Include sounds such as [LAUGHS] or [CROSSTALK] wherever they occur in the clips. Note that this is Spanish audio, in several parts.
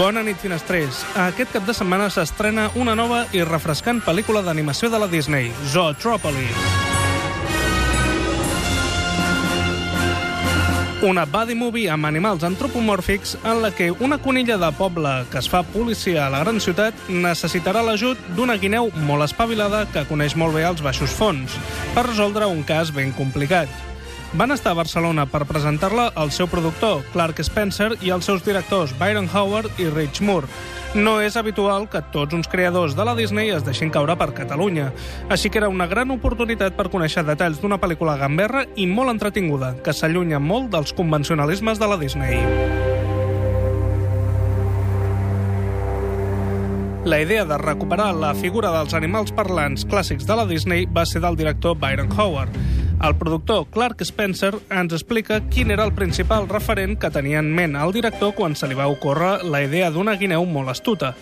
Bona nit, finestrers. Aquest cap de setmana s'estrena una nova i refrescant pel·lícula d'animació de la Disney, Zootropolis. Una buddy movie amb animals antropomòrfics en la que una conilla de poble que es fa policia a la gran ciutat necessitarà l'ajut d'una guineu molt espavilada que coneix molt bé els baixos fons per resoldre un cas ben complicat. Van estar a Barcelona per presentar-la el seu productor, Clark Spencer, i els seus directors, Byron Howard i Rich Moore. No és habitual que tots uns creadors de la Disney es deixin caure per Catalunya, així que era una gran oportunitat per conèixer detalls d'una pel·lícula gamberra i molt entretinguda, que s'allunya molt dels convencionalismes de la Disney. La idea de recuperar la figura dels animals parlants clàssics de la Disney va ser del director Byron Howard. El productor Clark Spencer ens explica quin era el principal referent que tenia en ment el director quan se li va ocórrer la idea d'una guineu molt astuta.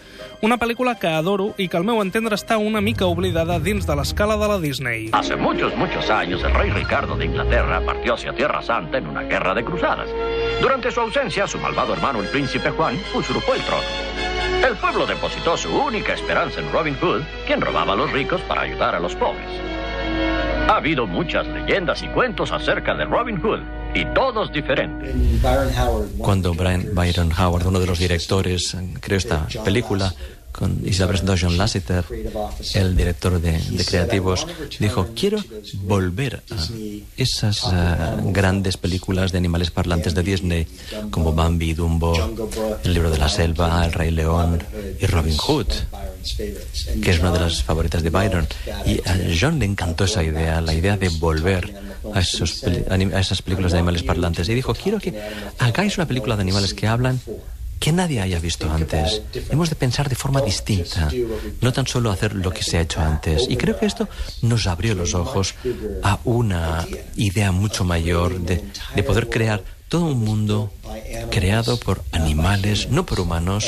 Una pel·lícula que adoro i que al meu entendre està una mica oblidada dins de l'escala de la Disney. Hace muchos, muchos años el rey Ricardo de Inglaterra partió hacia Tierra Santa en una guerra de cruzadas. Durante su ausencia, su malvado hermano, el príncipe Juan, usurpó el trono. El pueblo depositó su única esperanza en Robin Hood, quien robaba a los ricos para ayudar a los pobres. Ha habido muchas leyendas y cuentos acerca de Robin Hood, y todos diferentes. Cuando Brian Byron Howard, uno de los directores, creó esta película, con, y se John Lasseter, el director de, creativos, dijo, quiero volver a esas uh, grandes películas de animales parlantes de Disney, como Bambi, Dumbo, El libro de la selva, El rey león y Robin Hood que es una de las favoritas de Byron. Y a John le encantó esa idea, la idea de volver a, a esas películas de animales parlantes. Y dijo, quiero que hagáis una película de animales que hablan que nadie haya visto antes. Hemos de pensar de forma distinta, no tan solo hacer lo que se ha hecho antes. Y creo que esto nos abrió los ojos a una idea mucho mayor de, de poder crear todo un mundo creado por animales, no por humanos,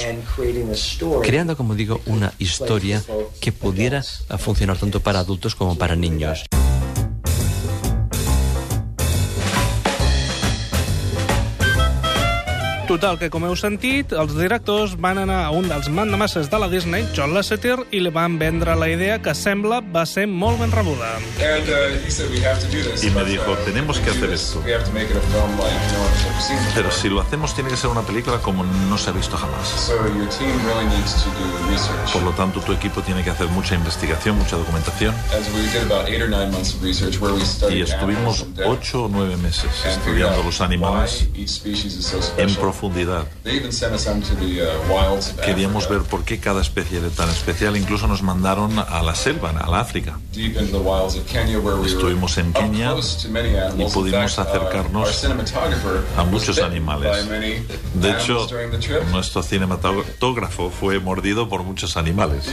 creando, como digo, una historia que pudiera funcionar tanto para adultos como para niños. Total, que com heu sentit, els directors van anar a un dels mandamasses de la Disney, John Lasseter, i li van vendre la idea que sembla va ser molt ben rebuda. Y me dijo, tenemos que hacer esto. Pero si lo hacemos tiene que ser una película como no se ha visto jamás. Por lo tanto, tu equipo tiene que hacer mucha investigación, mucha documentación. Y estuvimos ocho o nueve meses estudiando los animales en profundidad. Queríamos ver por qué cada especie era tan especial. Incluso nos mandaron a la selva, al África. Estuvimos en Kenia y pudimos acercarnos a muchos animales. De hecho, nuestro cinematógrafo fue mordido por muchos animales.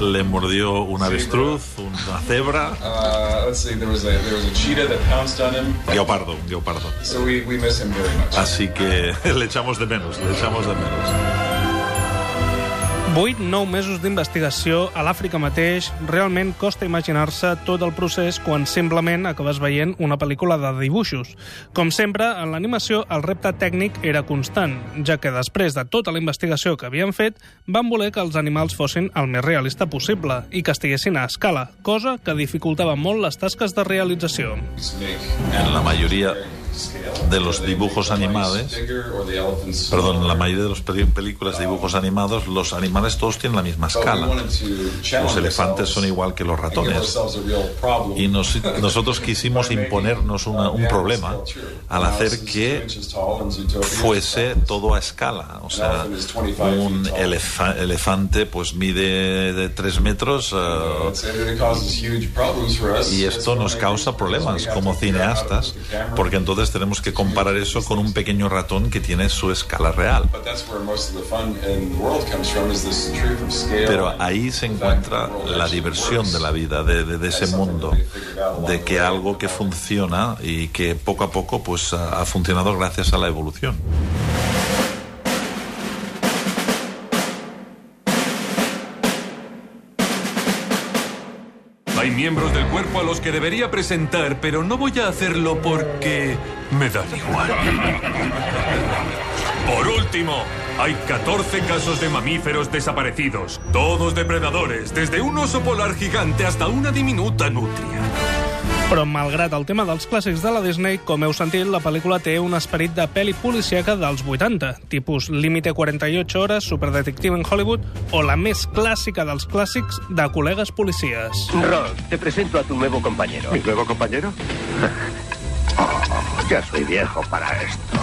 Le mordió un avestruz, una cebra. Guepardo, un guepardo. Así que [LAUGHS] le echamos de menos, le echamos de menos. 8-9 mesos d'investigació a l'Àfrica mateix, realment costa imaginar-se tot el procés quan simplement acabes veient una pel·lícula de dibuixos. Com sempre, en l'animació el repte tècnic era constant, ja que després de tota la investigació que havien fet, van voler que els animals fossin el més realista possible i que estiguessin a escala, cosa que dificultava molt les tasques de realització. En la mayoría de los dibujos animados, perdón, la mayoría de las películas de dibujos animados, los animales todos tienen la misma escala. Los elefantes son igual que los ratones. Y nos, nosotros quisimos imponernos una, un problema al hacer que fuese todo a escala. O sea, un elefa elefante pues mide de 3 metros uh, y esto nos causa problemas como cineastas porque entonces tenemos que comparar eso con un pequeño ratón que tiene su escala real. Pero ahí se encuentra la diversión de la vida, de, de, de, ese mundo, de que algo que funciona y que poco a poco pues ha funcionado gracias a la evolución. Miembros del cuerpo a los que debería presentar, pero no voy a hacerlo porque me dan igual. Por último, hay 14 casos de mamíferos desaparecidos, todos depredadores, desde un oso polar gigante hasta una diminuta nutria. Però, malgrat el tema dels clàssics de la Disney, com heu sentit, la pel·lícula té un esperit de pel·li policíaca dels 80, tipus Límite 48 hores, Superdetective en Hollywood, o la més clàssica dels clàssics de col·legues policies. Rolf, te presento a tu nuevo compañero. ¿Mi nuevo compañero? Oh, [LAUGHS] ya soy viejo para esto.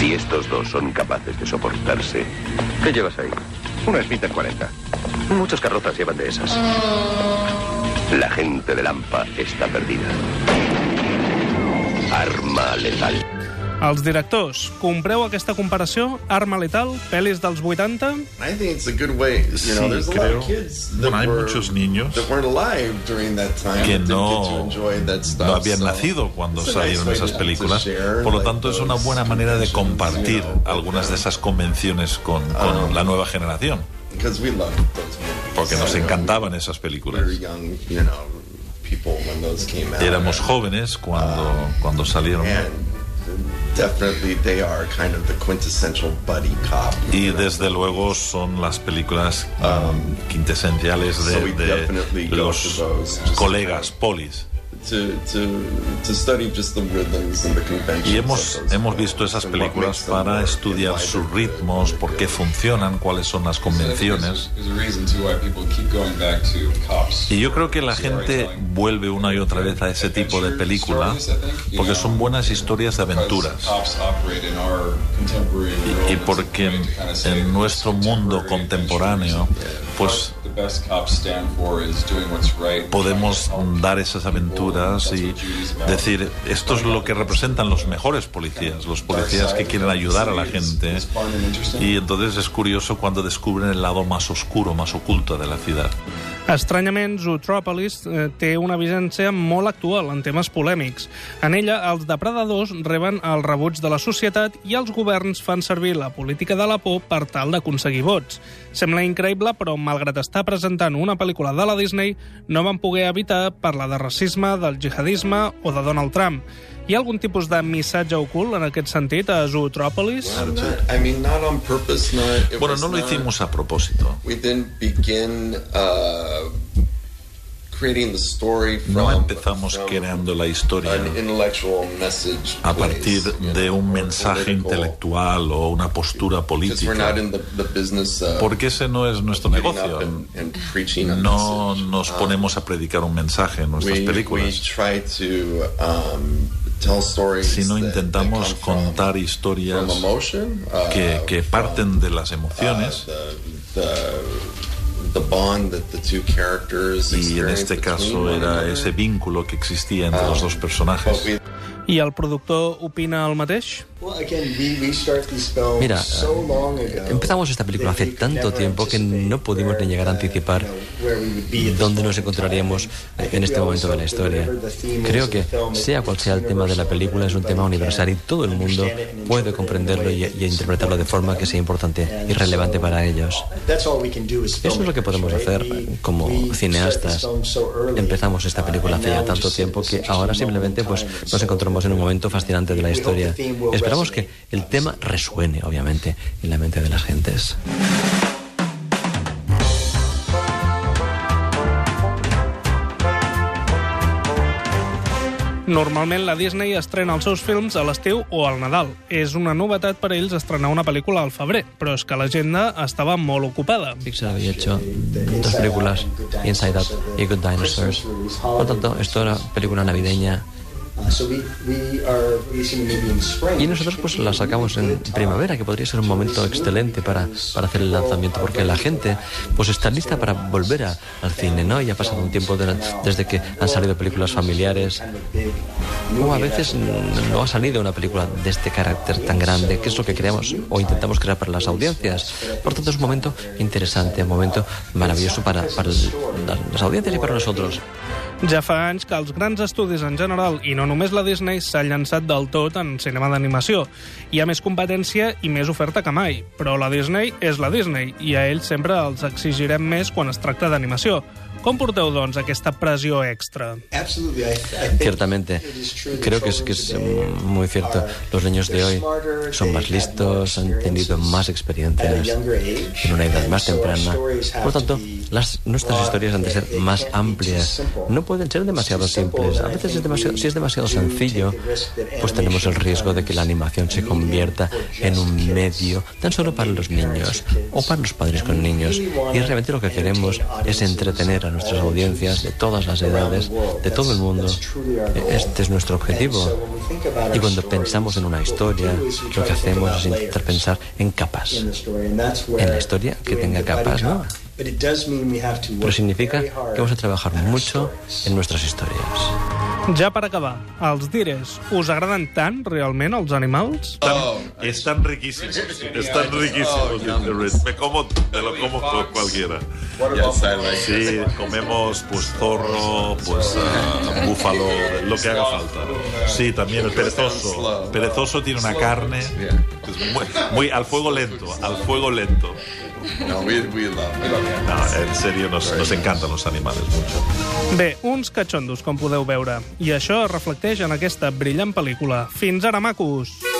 Si estos dos son capaces de soportarse. ¿Qué llevas ahí? Una Smith 40. Muchas carrozas llevan de esas. La gente de Lampa está perdida. Arma letal. Els directors, compreu aquesta comparació? Arma letal, pel·lis dels 80? I think it's a good way. You know, there's a lot creo. of kids that Bueno, hay were, muchos niños that weren't alive during that time que no, enjoy that stuff. no habían so nacido cuando it's a nice salieron esas películas. Por lo like, tanto, es una buena manera de compartir you know, algunas de esas convenciones con, con Um, la nueva generación, Because we loved those movies. porque nos encantaban esas películas. were young, you know, people when those came out. Éramos jóvenes cuando, cuando salieron. Y desde luego son las películas um, quintesenciales so de, de los colegas polis. To, to, to study just the rhythms and the conventions. Y hemos, of those hemos visto esas películas para estudiar sus ritmos, por qué funcionan, cuáles son las convenciones. Y yo creo que la gente vuelve una y otra vez a ese tipo de película porque son buenas historias de aventuras. Y, y porque en, en nuestro mundo contemporáneo, pues podemos dar esas aventuras y decir, esto es lo que representan los mejores policías, los policías que quieren ayudar a la gente. Y entonces es curioso cuando descubren el lado más oscuro, más oculto de la ciudad. Estranyament, Zootropolis eh, té una vigència molt actual en temes polèmics. En ella, els depredadors reben el rebuig de la societat i els governs fan servir la política de la por per tal d'aconseguir vots. Sembla increïble, però malgrat estar presentant una pel·lícula de la Disney, no van poder evitar parlar de racisme, del jihadisme o de Donald Trump. Hi ha algun tipus de missatge ocult en aquest sentit a Zootropolis? Bueno, no lo hicimos a propósito. We didn't begin uh, No empezamos creando la historia an intellectual message a partir de un mensaje intelectual o una postura política, of porque ese no es nuestro negocio. No nos Um, ponemos a predicar un mensaje en nuestras películas, um, sino intentamos contar historias emotion, uh, que, que parten de las uh, emociones y en experience este caso era ese vínculo que existía entre los dos But personajes. I el productor opina el mateix? Mira, empezamos esta película hace tanto tiempo que no pudimos ni llegar a anticipar dónde nos encontraríamos en este momento de la historia. Creo que, sea cual sea el tema de la película, es un tema universal y todo el mundo puede comprenderlo y, y interpretarlo de forma que sea importante y relevante para ellos. Eso es lo que podemos hacer como cineastas. Empezamos esta película hace ya tanto tiempo que ahora simplemente pues, nos encontramos en un momento fascinante de la historia. Esperamos que el tema resuene, obviamente, en la mente de las gentes. Normalment la Disney estrena els seus films a l'estiu o al Nadal. És una novetat per a ells estrenar una pel·lícula al febrer, però és que l'agenda estava molt ocupada. Pixar había hecho dos películas, Inside Out y Good Dinosaurs. Por tanto, esto era película navideña Y nosotros pues la sacamos en primavera, que podría ser un momento excelente para, para hacer el lanzamiento, porque la gente pues está lista para volver a- al cine, ¿no? Y ha pasado un tiempo de- desde que han salido películas familiares. O a veces no ha salido una película de este carácter tan grande, que es lo que creamos o intentamos crear para las audiencias. Por tanto, es un momento interesante, un momento maravilloso para, para las audiencias y para nosotros. Ja fa anys que els grans estudis en general, i no només la Disney, s'ha llançat del tot en cinema d'animació. Hi ha més competència i més oferta que mai, però la Disney és la Disney, i a ells sempre els exigirem més quan es tracta d'animació. Com porteu, doncs, aquesta pressió extra? Ciertamente, creo que es, que es muy cierto. Los niños de hoy son más listos, han tenido más experiencias en una edad más temprana. Por lo tanto, las, nuestras historias han de ser más amplias. No pueden ser demasiado simples. A veces, es demasiado, si es demasiado sencillo, pues tenemos el riesgo de que la animación se convierta en un medio tan solo para los niños o para los padres con niños. Y realmente lo que queremos es entretener a nuestras audiencias de todas las edades, de todo el mundo. Este es nuestro objetivo. Y cuando pensamos en una historia, lo que hacemos es intentar pensar en capas. En la historia que tenga capas, ¿no? Pero significa que vamos a trabajar mucho en nuestras historias. Ja per acabar, els dires, us agraden tant, realment, els animals? Están, están riquísimos. Están riquísimos. Me como, me lo como por cualquiera. Sí, comemos pues zorro, pues ah, búfalo, lo que haga falta. Sí, también el perezoso. Perezoso tiene una carne muy, muy al fuego lento, al fuego lento. No, we, we love, we love No, en serio, nos, nos encantan los animales mucho. Bé, uns catxondos, com podeu veure. I això es reflecteix en aquesta brillant pel·lícula. Fins ara, macos!